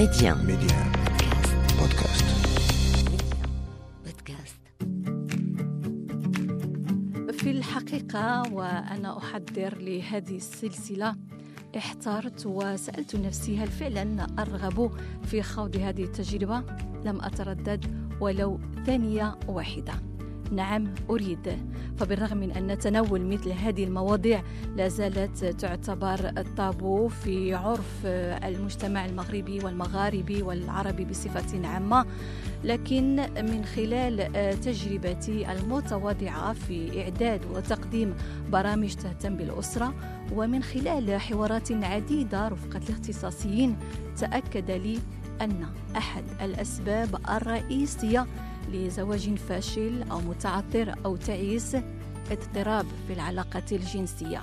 Média. Média. Podcast. Podcast. في الحقيقة وأنا أحضر لهذه السلسلة احترت وسألت نفسي هل فعلا أرغب في خوض هذه التجربة؟ لم أتردد ولو ثانية واحدة نعم أريد. فبالرغم من أن تناول مثل هذه المواضيع لا زالت تعتبر الطابو في عرف المجتمع المغربي والمغاربي والعربي بصفة عامة. لكن من خلال تجربتي المتواضعة في إعداد وتقديم برامج تهتم بالأسرة ومن خلال حوارات عديدة رفقة الاختصاصيين تأكد لي أن أحد الأسباب الرئيسية لزواج فاشل أو متعثر أو تعيس اضطراب في العلاقة الجنسية.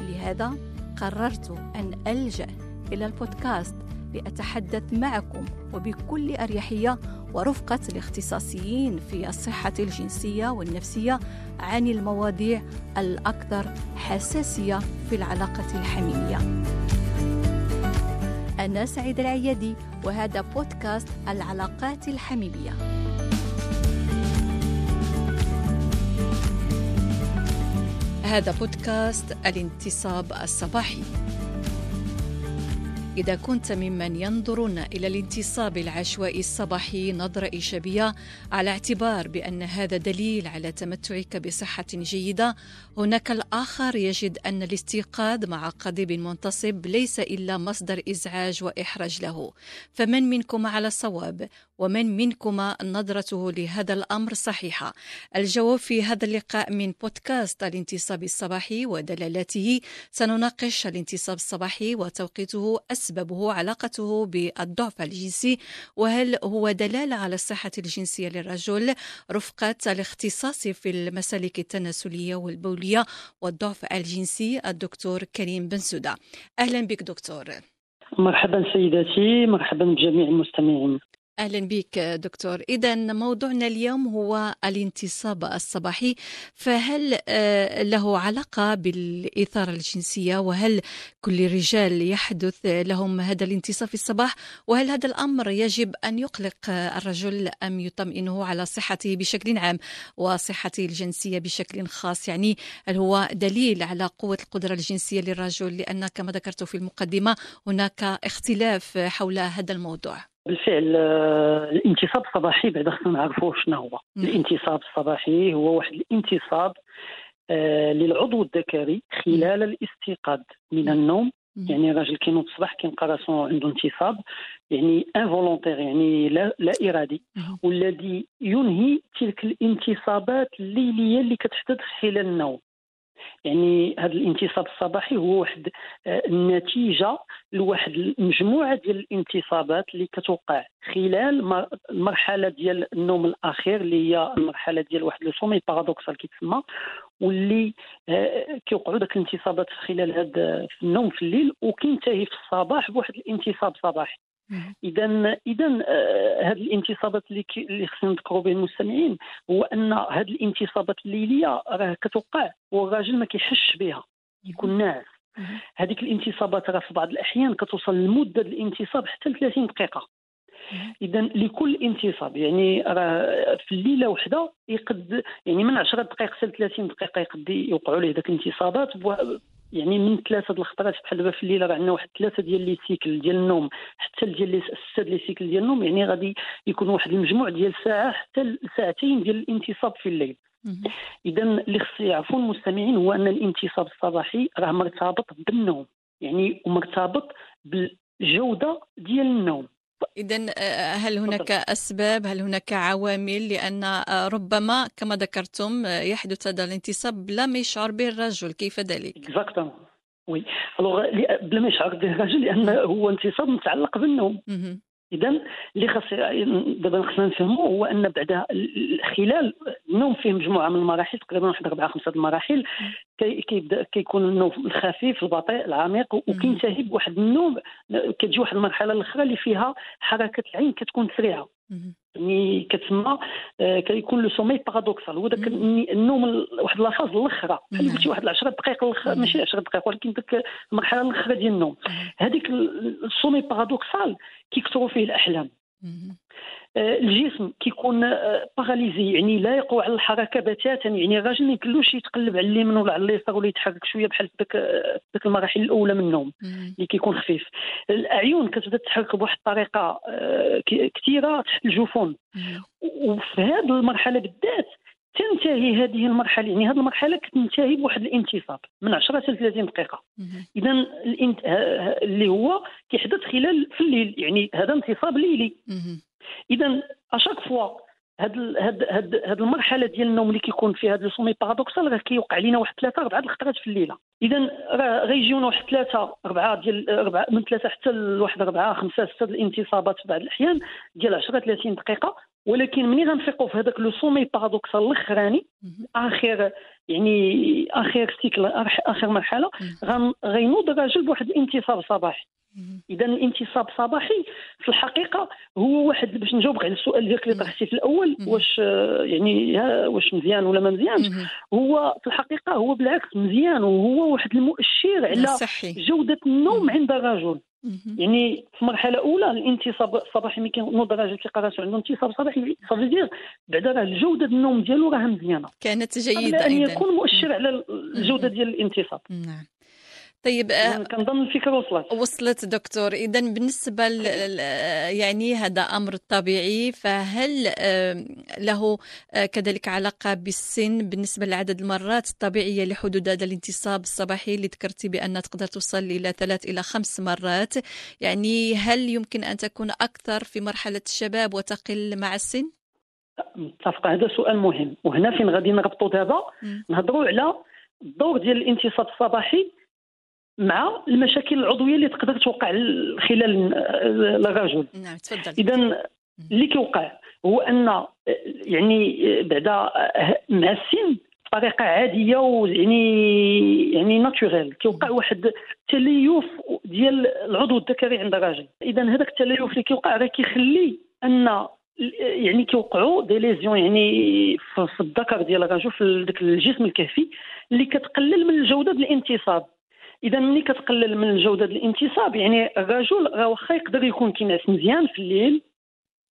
لهذا قررت أن ألجأ إلى البودكاست لأتحدث معكم وبكل أريحية ورفقة الاختصاصيين في الصحة الجنسية والنفسية عن المواضيع الأكثر حساسية في العلاقة الحميمية. أنا سعيد العيادي وهذا بودكاست العلاقات الحميمية. هذا بودكاست الانتصاب الصباحي إذا كنت ممن ينظرون إلى الانتصاب العشوائي الصباحي نظرة إيجابية على اعتبار بأن هذا دليل على تمتعك بصحة جيدة، هناك الآخر يجد أن الاستيقاظ مع قضيب منتصب ليس إلا مصدر إزعاج وإحراج له، فمن منكم على الصواب؟ ومن منكما نظرته لهذا الأمر صحيحة؟ الجواب في هذا اللقاء من بودكاست الانتصاب الصباحي ودلالاته سنناقش الانتصاب الصباحي وتوقيته أسبابه علاقته بالضعف الجنسي وهل هو دلالة على الصحة الجنسية للرجل رفقة الاختصاص في المسالك التناسلية والبولية والضعف الجنسي. الدكتور كريم بن سودا. أهلا بك دكتور. مرحبا سيداتي مرحبا بجميع المستمعين. أهلا بك دكتور. اذا موضوعنا اليوم هو الانتصاب الصباحي. فهل له علاقة بالإثارة الجنسية؟ وهل كل الرجال يحدث لهم هذا الانتصاب في الصباح؟ وهل هذا الأمر يجب أن يقلق الرجل أم يطمئنه على صحته بشكل عام وصحته الجنسية بشكل خاص؟ يعني هل هو دليل على قوة القدرة الجنسية للرجل؟ لأن كما ذكرت في المقدمة هناك اختلاف حول هذا الموضوع. بالفعل الانتصاب الصباحي بعد خصنا نعرفوا شنو هو. الانتصاب الصباحي هو واحد الانتصاب للعضو الذكري خلال الاستيقاظ من النوم. يعني راجل كينوض الصباح كيلقى راسو عنده انتصاب يعني انفولونتير يعني لا, لا إرادي. والذي ينهي تلك الانتصابات الليلية اللي كتحدث خلال النوم. يعني هذا الانتصاب الصباحي هو واحد النتيجة لواحد المجموعة ديال الانتصابات اللي كتوقع خلال المرحلة ديال النوم الأخير اللي هي المرحلة ديال واحد لو سومي بارادوكسال كيتسمى واللي كيوقعوا داك الانتصابات خلال هذا في النوم في الليل وكينتهي في الصباح بواحد الانتصاب صباحي. اذا اذا هذه الانتصابات اللي اللي خصنا نذكروا به المستمعين هو أن هذه الانتصابات الليلية راه كتوقع والراجل ما كيحش بها يكون ناعس. هذيك الانتصابات راه في بعض الأحيان كتوصل لمدة الانتصاب حتى ل 30 دقيقه اذا لكل انتصاب يعني راه في الليلة وحدة يقد يعني من 10 دقائق حتى 30 دقيقة يقد يوقعوا ليه ذاك الانتصابات يعني من ثلاثة د الخطرات بحال دابا في الليلة راه عندنا واحد ثلاثة ديال لي سيكل ديال النوم حتى ديال لي ستة لي سيكل ديال النوم يعني غادي يكون واحد المجموع ديال ساعة حتى ساعتين ديال الانتصاب في الليل. اذا اللي خص يعرفوا المستمعين هو أن الانتصاب الصباحي راه مرتبط بالنوم يعني ومرتبط بالجودة ديال النوم. إذا هل هناك أسباب؟ هل هناك عوامل لأن ربما كما ذكرتم يحدث هذا الانتصاب ما يشعر به الرجل. كيف ذلك؟ oui alors بلا ما يشعر به الرجل لأن هو انتصاب متعلق بالنوم. اذا اللي خاص دابا خصنا نفهموا هو أن بعد خلال النوم فيه مجموعة من المراحل تقريبا واحد اربعه خمسة المراحل كيبدا كيكون النوم الخفيف البطيء العميق وكينتهي بواحد النوم كتجي واحد المرحلة الأخرى اللي فيها حركة العين كتكون سريعة. يعني كتسمى آه، كيكون le sommeil paradoxal. هو داك النوم واحد la phase الأخرى. بحال قلتي واحد 10 دقائق الاخرى ماشي 10 دقائق ولكن ديك المرحلة الأخرى ديال النوم. هذيك السومي بارادوكسال كيكثروا فيه الأحلام. الجسم كيكون باراليزي آه، يعني لا يقوى على الحركة بتاتا يعني الراجل ما يمكنلوش يتقلب على اليمين ولا على اليسار ولا يتحرك شوية بحال في ذاك المراحل الأولى من النوم اللي كيكون خفيف. الاعين كتبدأ تتحرك بواحد الطريقة آه، كثيرة تحت الجفون وفي هذه المرحلة بالذات تنتهي هذه المرحلة يعني هذه المرحلة كتنتهي بواحد الانتصاب من 10 حتى 30 دقيقة. اذا اللي هو كيحدث خلال في الليل يعني هذا انتصاب ليلي. اذا à chaque fois هاد هاد هاد هاد المرحلة ديال النوم اللي كيكون فيها هاد ال sommeil paradoxal راه كيوقع لينا واحد ثلاثة اربعه الخطرات في الليلة. اذا راه غيجيونا واحد ثلاثة اربعه ديال اربعه من ثلاثة حتى لواحد اربعه خمسة ستة الانتصابات في بعض الأحيان ديال 10 30 دقيقة. ولكن ملي غنفيقوا في هذاك le sommeil paradoxal الأخراني؟ آخر يعني آخر سيكل آخر مرحلة غينوض الراجل بواحد الانتصاب صباحي. اذا الانتصاب صباحي في الحقيقة هو واحد باش نجاوبك على السؤال ديالك اللي طرحتي في الأول واش يعني واش مزيان ولا ما مزيانش. هو في الحقيقة هو بالعكس مزيان وهو واحد المؤشر على جودة النوم عند الرجل. يعني في مرحلة أولى الانتصاب الصباحي ملي كينوض الراجل كيلقى راسو عنده انتصاب صباحي صافي دير بعدا راه جوده النوم ديالو راه مزيانة. كانت جيدة أن يكون مؤشر على الجودة ديال الانتصاب. نعم. طيب يعني كنظن الفكرة وصلت. وصلت دكتور. إذا بالنسبة يعني هذا أمر طبيعي فهل له آه، كذلك علاقة بالسن بالنسبة لعدد المرات الطبيعية لحدود هذا الانتصاب الصباحي اللي ذكرتي بان تقدر توصل إلى ثلاث إلى خمس مرات؟ يعني هل يمكن أن تكون أكثر في مرحلة الشباب وتقل مع السن؟ متفق هذا سؤال مهم. وهنا فين غادي نربطوا دابا؟ نهضروا على الدور ديال الانتصاب الصباحي مع المشاكل العضوية اللي تقدر توقع خلال الرجل نعم تفضل. اذا اللي كيوقع هو أن يعني بعدا مع السن بطريقة عادية ويعني يعني ناتوريل كيوقع واحد التليف ديال العضو الذكري عند الراجل اذا هذاك التليف اللي كيوقع راه كيخلي أن يعني كيوقعوا des lésions يعني في الذكر ديال الرجل في ذاك الجسم الكهفي اللي كتقلل من جوده الانتصاب. إذا ملي كتقلل من جودة الانتصاب يعني الرجل راه واخا يقدر يكون كينعس مزيان في الليل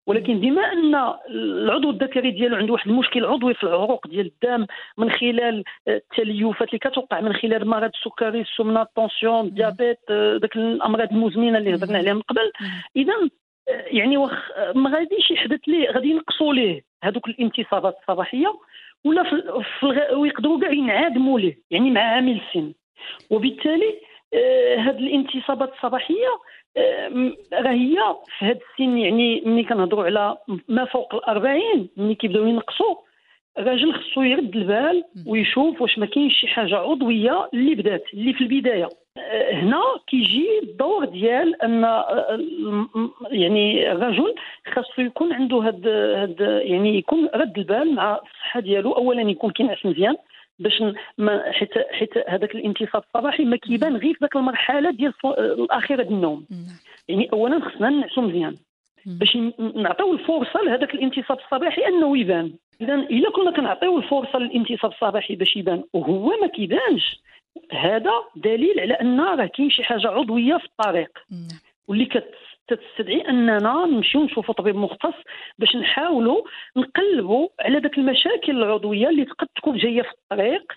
ولكن بما أن العضو الذكري ديالو عنده واحد المشكل عضوي في العروق ديال الدم من خلال التليفات اللي كتوقع من خلال مرض السكري السمنة ال tension ال diabète داك الأمراض المزمنة اللي هضرنا عليها من قبل. إذا يعني واخ ما غاديش يحدث ليه غادي ينقصوا ليه هذوك الانتصابات الصباحية ولا في ويقدروا كاع ينعدموا ليه يعني مع عامل السن وبالتالي هذه آه، الانتصابات الصباحية آه، راه هي في هذا السن يعني ملي كنهضروا على ما فوق الأربعين ملي كيبداو ينقصوا الراجل خصو يرد البال ويشوف واش ما كاينش شي حاجة عضوية اللي بدات اللي في البداية. آه، هنا كيجي الدور ديال أن يعني الرجل خاصو يكون عنده هاد هاد يعني يكون رد البال مع الصحة ديالو اولا يكون كينعس مزيان باش ما حيت حيت هذاك الانتصاب الصباحي ما كيبان غير في ذاك المرحلة ديال الأخيرة ديال النوم. يعني اولا خصنا نعسو مزيان. باش نعطيو الفرصة لهذاك الانتصاب الصباحي أنه يبان. اذا إلا كنا كنعطيو الفرصة للانتصاب الصباحي باش يبان وهو ما كيبانش. هذا دليل على أن راه كاين شي حاجة عضوية في الطريق. واللي كت تستدعي أننا نمشيو نشوفوا طبيب مختص باش نحاولوا نقلبوا على ذاك المشاكل العضوية اللي قد تكون جاية في الطريق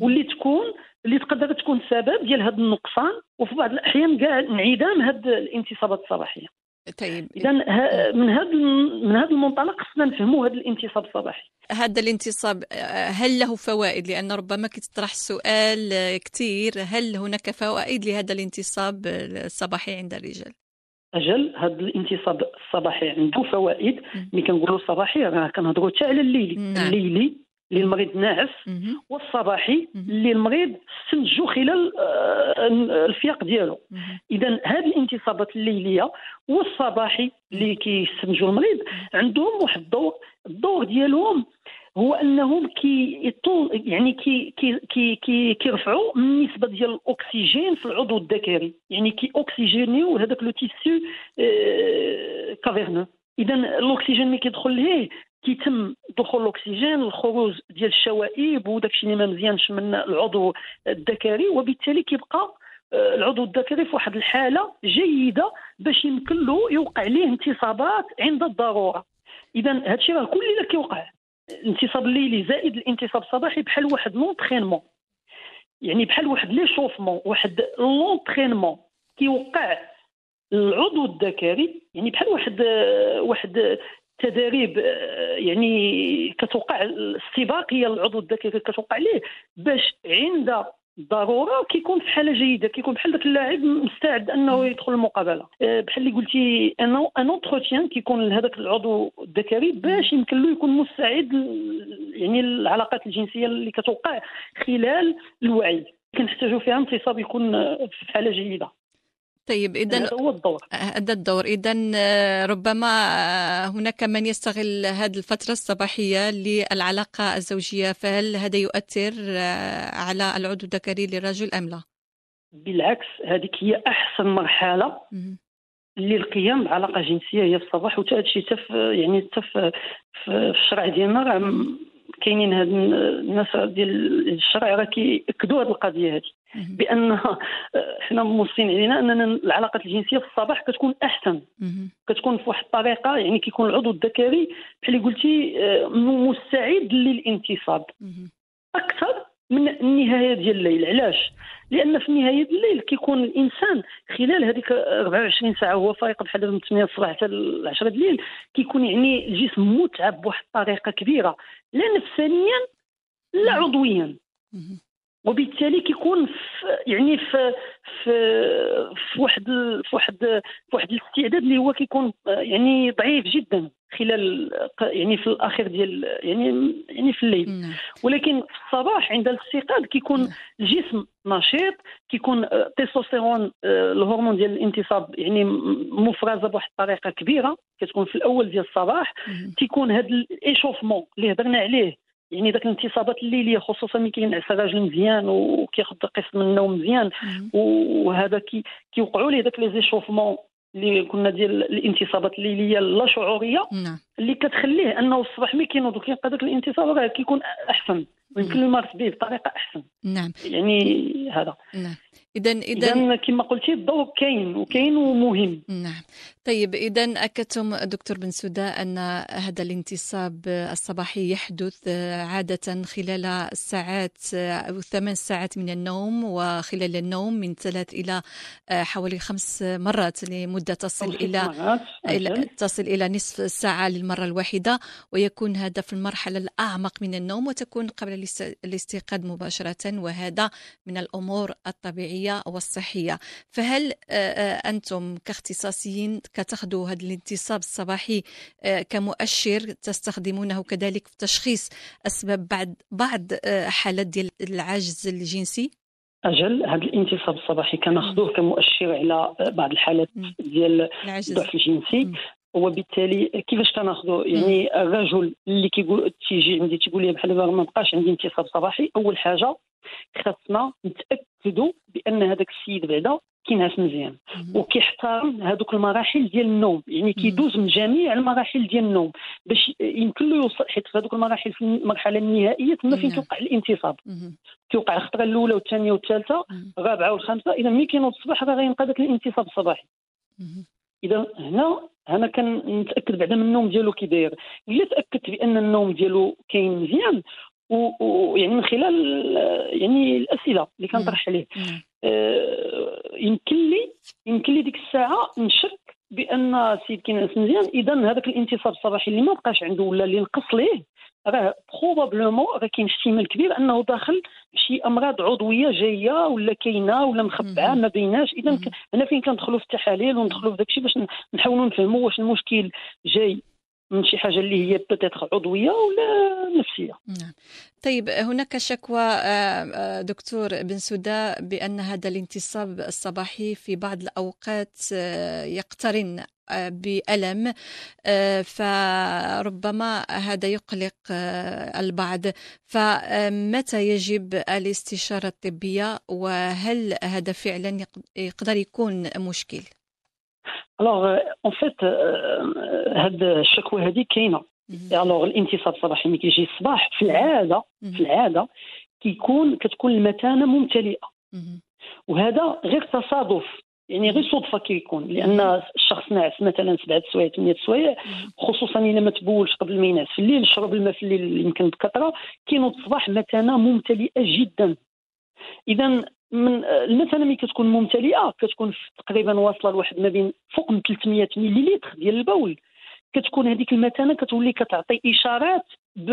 واللي تكون اللي تقدر تكون سبب ديال هذا النقصان وفي بعض الأحيان كاع انعدام هذه الانتصابات الصباحية. طيب. اذا من هذا من هذا المنطلق خصنا نفهموا هذا الانتصاب الصباحي. هذا الانتصاب هل له فوائد؟ لأن ربما كتطرح السؤال كثير هل هناك فوائد لهذا الانتصاب الصباحي عند الرجال؟ أجل هذا الانتصاب الصباحي عنده فوائد. ملي كنقولوا الصباحي راه كنهضروا حتى على الليلي. نعم. الليلي اللي المريض ناعس والصباحي اللي المريض استنتجوا خلال آه، الفياق ديالو. اذا هذه الانتصابات الليلية والصباحي اللي كيستنتجوا المريض عندهم واحد الدور الدور ديالهم هو أنهم كي يعني كي كي كي كي كيرفعوا النسبة ديال الأكسجين في العضو الذكري يعني كي اوكسجينيو هذاك le tissu caverneux اذا الأكسجين ملي كيدخل ليه كيتم دخول الأكسجين الخروج ديال الشوائب وداك الشيء اللي ما مزيانش من العضو الذكري وبالتالي كيبقى آه، العضو الذكري في واحد الحالة جيدة باش يمكن له يوقع ليه انتصابات عند الضرورة. اذا هادشي راه كل اللي كيوقع. الانتصاب الليلي زائد الانتصاب الصباحي بحال واحد l'entraînement. يعني بحال واحد l'échauffement واحد l'entraînement كيوقع العضو الذكري يعني بحال واحد واحد تدريب يعني كتوقع الاستباقيه العضو الذكري كتوقع ليه باش عند ضرورة كيكون في حاله جيده كيكون بحال ذاك اللاعب مستعد أنه يدخل المقابلة. أه، بحال اللي قلتي ان أن اوتروتيان كيكون لهذاك العضو الذكري باش يمكن له يكون مستعد يعني العلاقات الجنسية اللي كتوقع خلال الوعي. كنحتاجوا فيها انتصاب يكون في حاله جيدة. طيب اذا هو الدور. هذا الدور. اذا آه، ربما آه، هناك من يستغل هذه الفترة الصباحية للعلاقة الزوجية فهل هذا يؤثر آه، على العضو الذكري للرجل أم لا؟ بالعكس هذيك هي أحسن مرحلة للقيام بعلاقة جنسية هي في الصباح وتا هادشي يعني تف في الشرع ديالنا راه كاينين هاد الناس ديال الشرع راه كيأكدوا هذه القضية هذه بأن حنا موصين علينا أننا العلاقات الجنسية في الصباح كتكون أحسن. كتكون في واحد الطريقة يعني كيكون العضو الذكري بحال اللي قلتي آه، مستعد للانتصاب. أكثر من النهاية ديال الليل. علاش؟ لأن في نهاية الليل كيكون الإنسان خلال هذيك 24 ساعة هو فايق بحال من 8 الصباح حتى 10 الليل كيكون يعني الجسم متعب بواحد الطريقة كبيرة. لا نفسانيا لا عضويا. وبالتالي كيكون في يعني في في في واحد في واحد في واحد الاستعداد اللي هو كيكون يعني ضعيف جدا. خلال يعني في الأخير ديال يعني يعني في الليل. نعم. ولكن في الصباح عند الاستيقاظ كيكون نعم. الجسم نشيط كيكون تستوستيرون آه، الهرمون ديال الانتصاب يعني مفرزة بواحد الطريقة كبيرة كتكون في الأول ديال الصباح. تيكون هذا ال échauffement اللي هضرنا عليه يعني ذاك الانتصابات الليلية خصوصا ملي كينعس الراجل مزيان وكياخذ قسط من النوم مزيان. وهذا كي كيوقعوا ليه ذاك les échauffements اللي قلنا ديال الانتصابات الليليه اللا شعورية نعم. اللي كتخليه أنه الصباح ملي كينوض وكيلقى ذاك الانتصاب راه كيكون أحسن. ويمكن يمارس به بطريقة أحسن. نعم. يعني هذا. نعم. اذا اذا كما قلتي الضوء كاين وكاين ومهم. نعم. طيب اذا أكدتم دكتور بن سودا أن هذا الانتصاب الصباحي يحدث عادة خلال الساعات أو ثمان ساعات من النوم وخلال النوم من ثلاث إلى حوالي خمس مرات لمدة تصل إلى تصل إلى نصف الساعة للمرة الواحدة ويكون هذا في المرحلة الأعمق من النوم وتكون قبل الاستيقاظ مباشرة وهذا من الأمور الطبيعية الصحية والصحية. فهل آه، آه، أنتم كاختصاصيين كتاخذوا هذا الانتصاب الصباحي آه، كمؤشر تستخدمونه كذلك في تشخيص أسباب بعد بعض حالات ديال العجز الجنسي؟ أجل هذا الانتصاب الصباحي كناخذوه كمؤشر على بعض الحالات ديال الضعف الجنسي. وبالتالي كيفاش كناخذوا يعني الرجل اللي كيقول تيجي عندي تيقول لي بحال ما بقاش عندي انتصاب صباحي أول حاجة خاصنا نتأكدوا بأن هذاك السيد بعدا كينعس مزيان. وكيحترم هذوك المراحل ديال النوم. يعني كيدوز من جميع المراحل ديال النوم. باش يمكن له يوصل حيت في هذوك المراحل في المرحلة النهائية تما فين توقع الانتصاب. كيوقع الخطرة الأولى والثانية والثالثة الرابعة والخامسة. إذا ملي كينوض الصباح راه غينقى ذاك الانتصاب الصباحي. إذا هنا هنا كنتأكد بعدا من النوم ديالو كي داير إلا تأكدت بأن النوم ديالو كاين مزيان ويعني من خلال يعني الأسئلة اللي كنطرح عليه. آه يمكن لي يمكن لي ديك الساعة نشك بأن السيد كينعس مزيان. إذا هذاك الانتصاب الصباحي اللي ما بقاش عنده ولا اللي نقص ليه راه بروبابلومون راه كاين احتمال كبير أنه داخل شي أمراض عضوية جاية ولا كاينة ولا مخبعه ما بيناش. إذا هنا فين كندخلوا في التحاليل وندخلوا في داكشي باش نحاولوا نفهموا واش المشكل جاي. من شي حاجة اللي هي بتاتر عضوية ولا نفسية. نعم. طيب هناك شكوى آه، آه، دكتور بن سودا بأن هذا الانتصاب الصباحي في بعض الأوقات آه، يقترن بألم فربما هذا يقلق البعض. فمتى يجب الاستشارة الطبية؟ وهل هذا فعلا يقدر يكون مشكل؟ alors en fait هاد الشكوى هذه كاينة. alors الانتصاب الصباحي ملي كيجي الصباح في العادة في العادة كيكون كتكون المثانه ممتلئة. وهذا غير تصادف يعني غير صدفة كيكون. لأن الشخص ناعس مثلا سبعة سوايع ثمانية سوايع. خصوصا إلا ما تبولش قبل ما ينعس في الليل شرب الماء في الليل يمكن بكثرة كينوض الصباح مثانه ممتلئة جدا. اذا من المثانه ملي كتكون ممتلئة كتكون تقريبا واصلة لواحد ما بين فوق من 300 مليلتر ديال البول. كتكون هذيك المثانة كتولي كتعطي إشارات ب...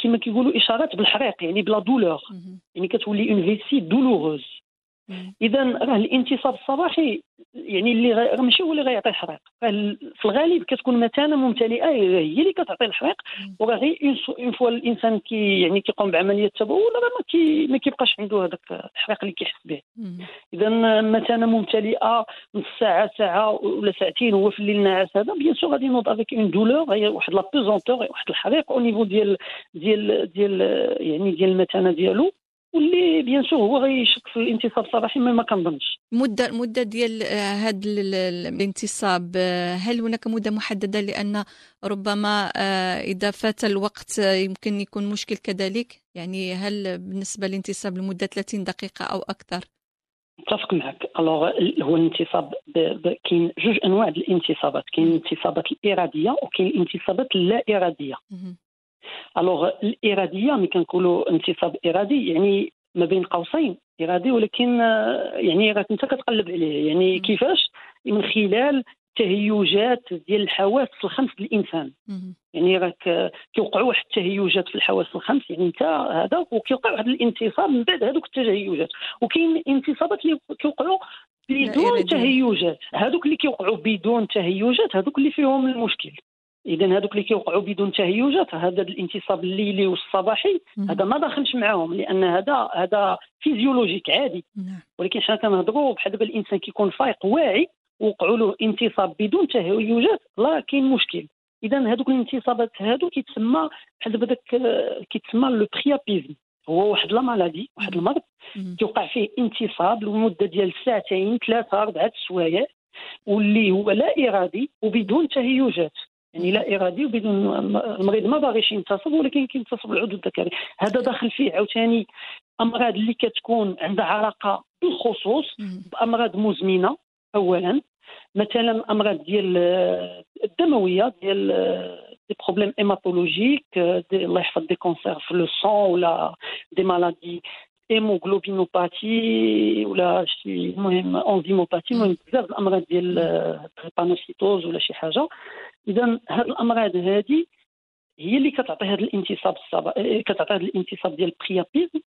كما كيقولوا إشارات بالحريق يعني بلا دولور يعني كتولي une vessie douloureuse اذا راه الانتصاب الصباحي يعني اللي. ماشي هو اللي غيعطي الحريق. في الغالب كتكون مثانه ممتلئة هي اللي كتعطي الحريق. وراه غير une fois الإنسان كي يعني كيقوم بعملية التبول راه ما, كي... ما كيبقاش عنده هذاك الحريق اللي كيحس به. اذا مثانه ممتلئة نص ساعة ساعة ولا ساعتين هو في الليل ناعس هذا bien sûr غادي ينوض avec une douleur هي واحد la pesanteur واحد الحريق au niveau ديال ديال ديال يعني ديال المثانه ديالو. واللي bien sûr هو غيشك في الانتصاب الصباحي ما, كنظنش. مده مدة ديال هذا الانتصاب هل هناك مدة محددة لأن ربما آه، إذا فات الوقت يمكن يكون مشكل كذلك؟ يعني هل بالنسبة للانتصاب لمدة 30 دقيقة أو أكثر؟ متفق معك. alors هو الانتصاب كاين جوج أنواع الانتصابات. كاين الانتصابات الإرادية وكاين الانتصابات اللا إرادية. الوغ الاراديه ملي كنقولوا انتصاب إرادي يعني ما بين قوسين إرادي ولكن آه، يعني راك أنت كتقلب عليه يعني كيفاش؟ من خلال تهيجات ديال الحواس الخمس ديال الإنسان. يعني راك آه، كيوقعوا واحد التهيجات في الحواس الخمس يعني أنت هذا وكيوقع واحد الانتصاب من بعد هذوك التهيجات. وكاين انتصابات اللي كيوقعوا بدون تهيجات. هذوك اللي كيوقعوا بدون تهيجات هذوك اللي فيهم المشكل. اذا هذوك اللي كيوقعوا بدون تهيجات هذا الانتصاب الليلي والصباحي هذا ما داخلش معاهم لأن هذا هذا physiologique عادي. نعم. ولكن حنا كنهضروا بحال دابا الإنسان كيكون فايق واعي وقعوا له انتصاب بدون تهيجات لا كاين مشكل. اذا هذوك الانتصابات هادو كيتسمى بحال دابا داك كيتسمى le priapisme هو واحد la maladie واحد المرض كيوقع فيه انتصاب لمدة ديال ساعتين ثلاثة أربعة سوايع واللي هو لا إرادي وبدون تهيجات يعني لا إرادي وبدون المريض ما باغيش ينتصب ولكن كينتصب العضو الذكري. هذا داخل فيه عاوتاني أمراض اللي كتكون عندها علاقة بالخصوص بأمراض مزمنة اولا. مثلا أمراض ديال الدموية ديال des problèmes hématologiques الله يحفظ des cancers في le sang ولا des maladies. hémoglobinopathie ولا شي المهم enzymopathie المهم بزاف الامراض ديال la drépanocytose ولا شي حاجة اذا هاد الامراض هذه هي اللي كتعطي هذا الانتصاب الصبا كتعطي هذا الانتصاب ديال ال priapisme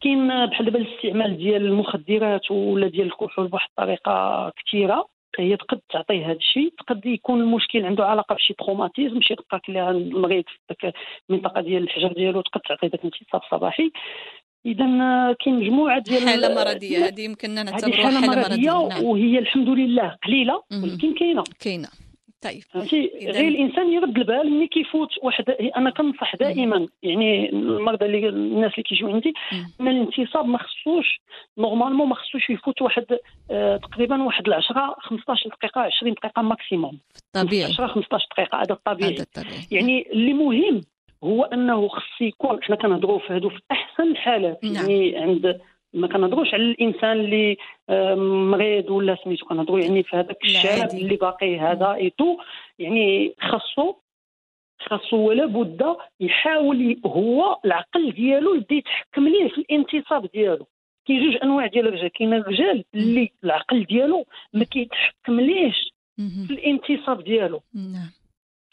كاين بحال دابا الاستعمال ديال المخدرات ولا ديال الكحول بواحد الطريقة كثيره هي تقد تعطي هذا الشيء تقد يكون المشكل عنده علاقه بشي traumatisme شي دقه اللي المريض في ذاك المنطقة ديال الحجر ديالو تقد تعطي ذاك الانتصاب الصباحي اذا كاين مجموعة ديال حالة مرضية هذه يمكننا نعتبرها حالة مرضية, مرضية. نعم. وهي الحمد لله قليلة ولكن كاينة. كاينة. طيب. غير الإنسان يرد البال ملي كيفوت واحد أنا كنصح دائما يعني المرضى اللي الناس اللي كيجيو عندي إن الانتصاب ما خصوش normalement ما خصوش يفوت واحد آه تقريبا واحد 10 15 دقيقة 20 دقيقة maximum طبيعي. 10 15 دقيقة هذا الطبيعي. يعني اللي مهم هو أنه خص يكون حنا كنهضروا في هذو في أحسن الحالات نعم. يعني عند ما كنهضروش على الإنسان اللي مريض ولا سميتو كنهضروا يعني في هذاك الشاب اللي باقي هذا ايتو يعني خاصو خاصو ولا بد يحاول هو العقل ديالو يبدأ يتحكم ليه في الانتصاب ديالو. كاين جوج أنواع ديال الرجال كاين الرجال اللي العقل ديالو ما كيتحكم ليش في الانتصاب ديالو. نعم.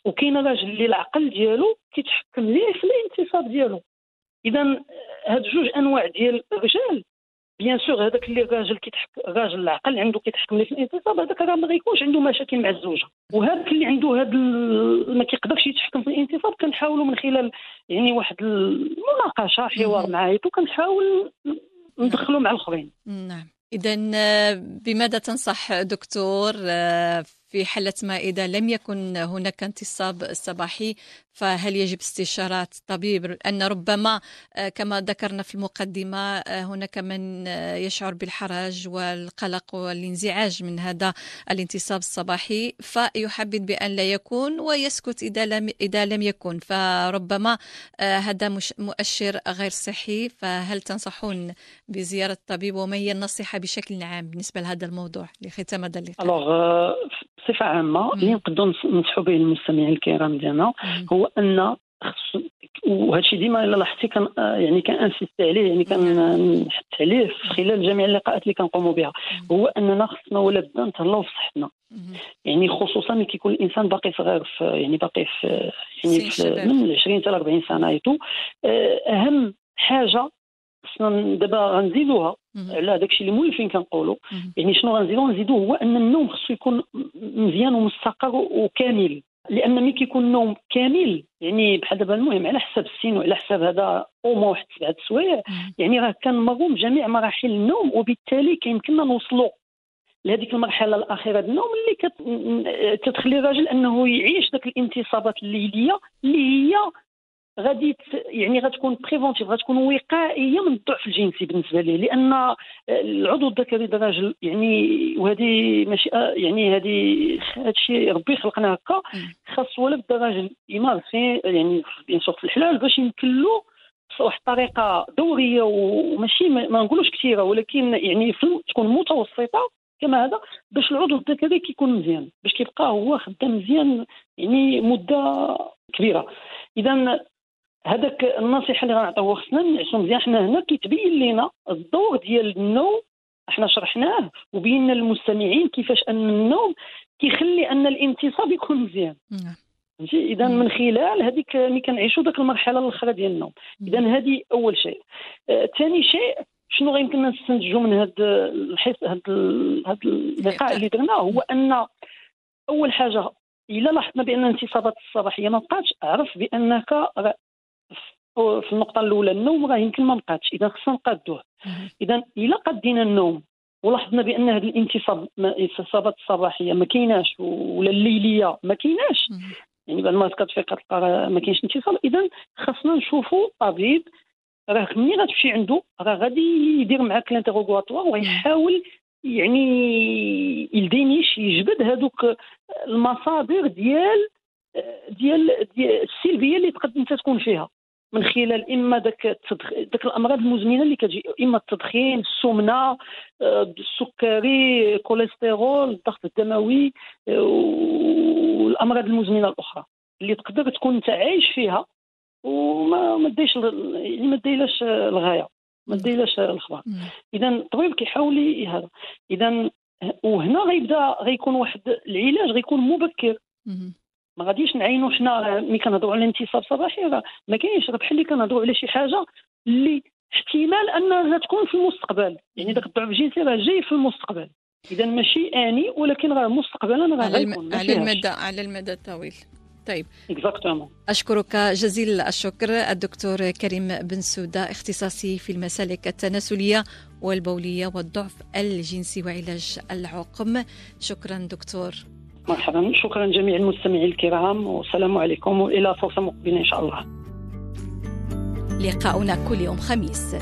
وكاين الراجل اللي العقل ديالو كيتحكم ليه في الانتصاب ديالو. اذا هاد جوج أنواع ديال الرجال بيان سور هذاك اللي الراجل كيتحك راجل العقل عنده كيتحكم ليه في الانتصاب هذاك راه ما غيكونش عنده مشاكل مع الزوجة. وهذاك اللي عنده هذا ما كيقدرش يتحكم في الانتصاب كنحاولوا من خلال يعني واحد المناقشه حوار معاه وكنحاول ندخلوا مع الأخرين. نعم. إذا بماذا تنصح دكتور في حالة ما إذا لم يكن هناك انتصاب صباحي فهل يجب استشارة طبيب أن ربما آه، كما ذكرنا في المقدمة آه، هناك من آه، يشعر بالحرج والقلق والانزعاج من هذا الانتصاب الصباحي فيحبذ بأن لا يكون ويسكت إذا لم إذا لم يكن فربما هذا مؤشر غير صحي فهل تنصحون بزيارة الطبيب وما هي النصيحة بشكل عام بالنسبة لهذا الموضوع لختام هذا اللقاء؟ بصفة عامة اللي نقدروا ننصحوا به المستمعين الكرام ديالنا هو أن وهذا الشيء ديما إلا لاحظتي كان يعني كان insisté عليه يعني كان نحث عليه في خلال جميع اللقاءات اللي كنقوموا بها. هو أننا خصنا ولا بدا نتهلاو في صحتنا. يعني خصوصا ملي كيكون الإنسان باقي صغير في يعني باقي في يعني في من 20 حتى 40 سنة et tout آه، أهم حاجة خصنا دابا غنزيدوها. على داكشي اللي مولفين كنقولوا يعني شنو غنزيدو؟ غنزيدو هو أن النوم خصو يكون مزيان ومستقر وكامل. لأن ملي كيكون النوم كامل يعني بحال دابا المهم على حساب السن وعلى حساب هذا أو واحد سبعة سوايع يعني راه كنمروا جميع مراحل النوم وبالتالي كيمكننا نوصلوا لهذيك المرحلة الأخيرة النوم اللي كت... كتخلي الراجل أنه يعيش ذاك الانتصابات الليليه اللي هي غادي يعني غتكون préventive غتكون وقائية من الضعف الجنسي بالنسبة ليه لأن العضو الذكري ديال الراجل يعني وهذه ماشي يعني هذه هادشي ربي خلقنا هكا خاص ولا بدا الراجل يمارس يعني bien في الحلال باش يمكن له بواحد الطريقة دورية وماشي ما نقولوش كثيرة ولكن يعني تكون متوسطة كما هذا باش العضو الذكري كيكون مزيان باش كيبقى هو خدام مزيان يعني مدة كبيرة. اذا هذاك النصيحة اللي غنعطيوها خصنا نعيشو مزيان. حنا هنا كيتبين لنا الدور ديال النوم إحنا شرحناه وبينا للمستمعين كيفاش أن النوم كيخلي أن الانتصاب يكون مزيان. نعم. فهمتي؟ إذا من خلال هذيك ملي كنعيشوا ذاك المرحلة الأخرى ديال النوم. إذا هذه أول شيء. ثاني آه شيء شنو غيمكننا نستنتجوا من هذا الحس هذا هذا اللقاء اللي درناه؟ هو أن أول حاجة إلا لاحظنا بأن الانتصابات الصباحية ما بقاتش أعرف بأنك في النقطة الأولى النوم راه يمكن ما بقاتش إذا خصنا نقادوه. إذا إلا قدينا النوم ولاحظنا بأن هذه الانتصاب الانتصابات الصباحيه ما كايناش ولا الليلية ما كايناش. يعني بعد ما كتفيق كتلقى ما كاينش انتصاب إذا خصنا نشوفوا طبيب راه ملي غتمشي عنده؟ راه غادي يدير معاك الانتروغواتوار ويحاول يعني يلدينيش يجبد هذوك المصادر ديال ديال, ديال السلبية اللي تقدر أنت تكون فيها. من خلال إما داك التدخ... داك الأمراض المزمنة اللي كتجي إما التدخين السمنة آه، السكري كوليسترول الضغط الدموي آه، والأمراض المزمنة الأخرى اللي تقدر تكون أنت عايش فيها وما ما ديش يعني ما ديلاش الغاية ما ديلاش الأخبار. اذا الطبيب كيحاول هذا اذا وهنا غيبدا غيكون واحد العلاج غيكون مبكر. ما غاديش نعينوا حنا ملي كنهضروا على الانتصاب صباحي راه ما كاينش. راه بحال اللي كنهضروا على شي حاجة اللي احتمال أنها تكون في المستقبل. يعني داك الضعف الجنسي راه جاي في المستقبل. إذا ماشي آني ولكن راه مستقبلا راه غيكون. على المدى على المدى الطويل. طيب. exactement أشكرك جزيل الشكر الدكتور كريم بن سوده اختصاصي في المسالك التناسلية والبولية والضعف الجنسي وعلاج العقم. شكرا دكتور. مرحبا. شكرا جميع المستمعين الكرام والسلام عليكم وإلى فرصة مقبلة إن شاء الله. لقاؤنا كل يوم خميس.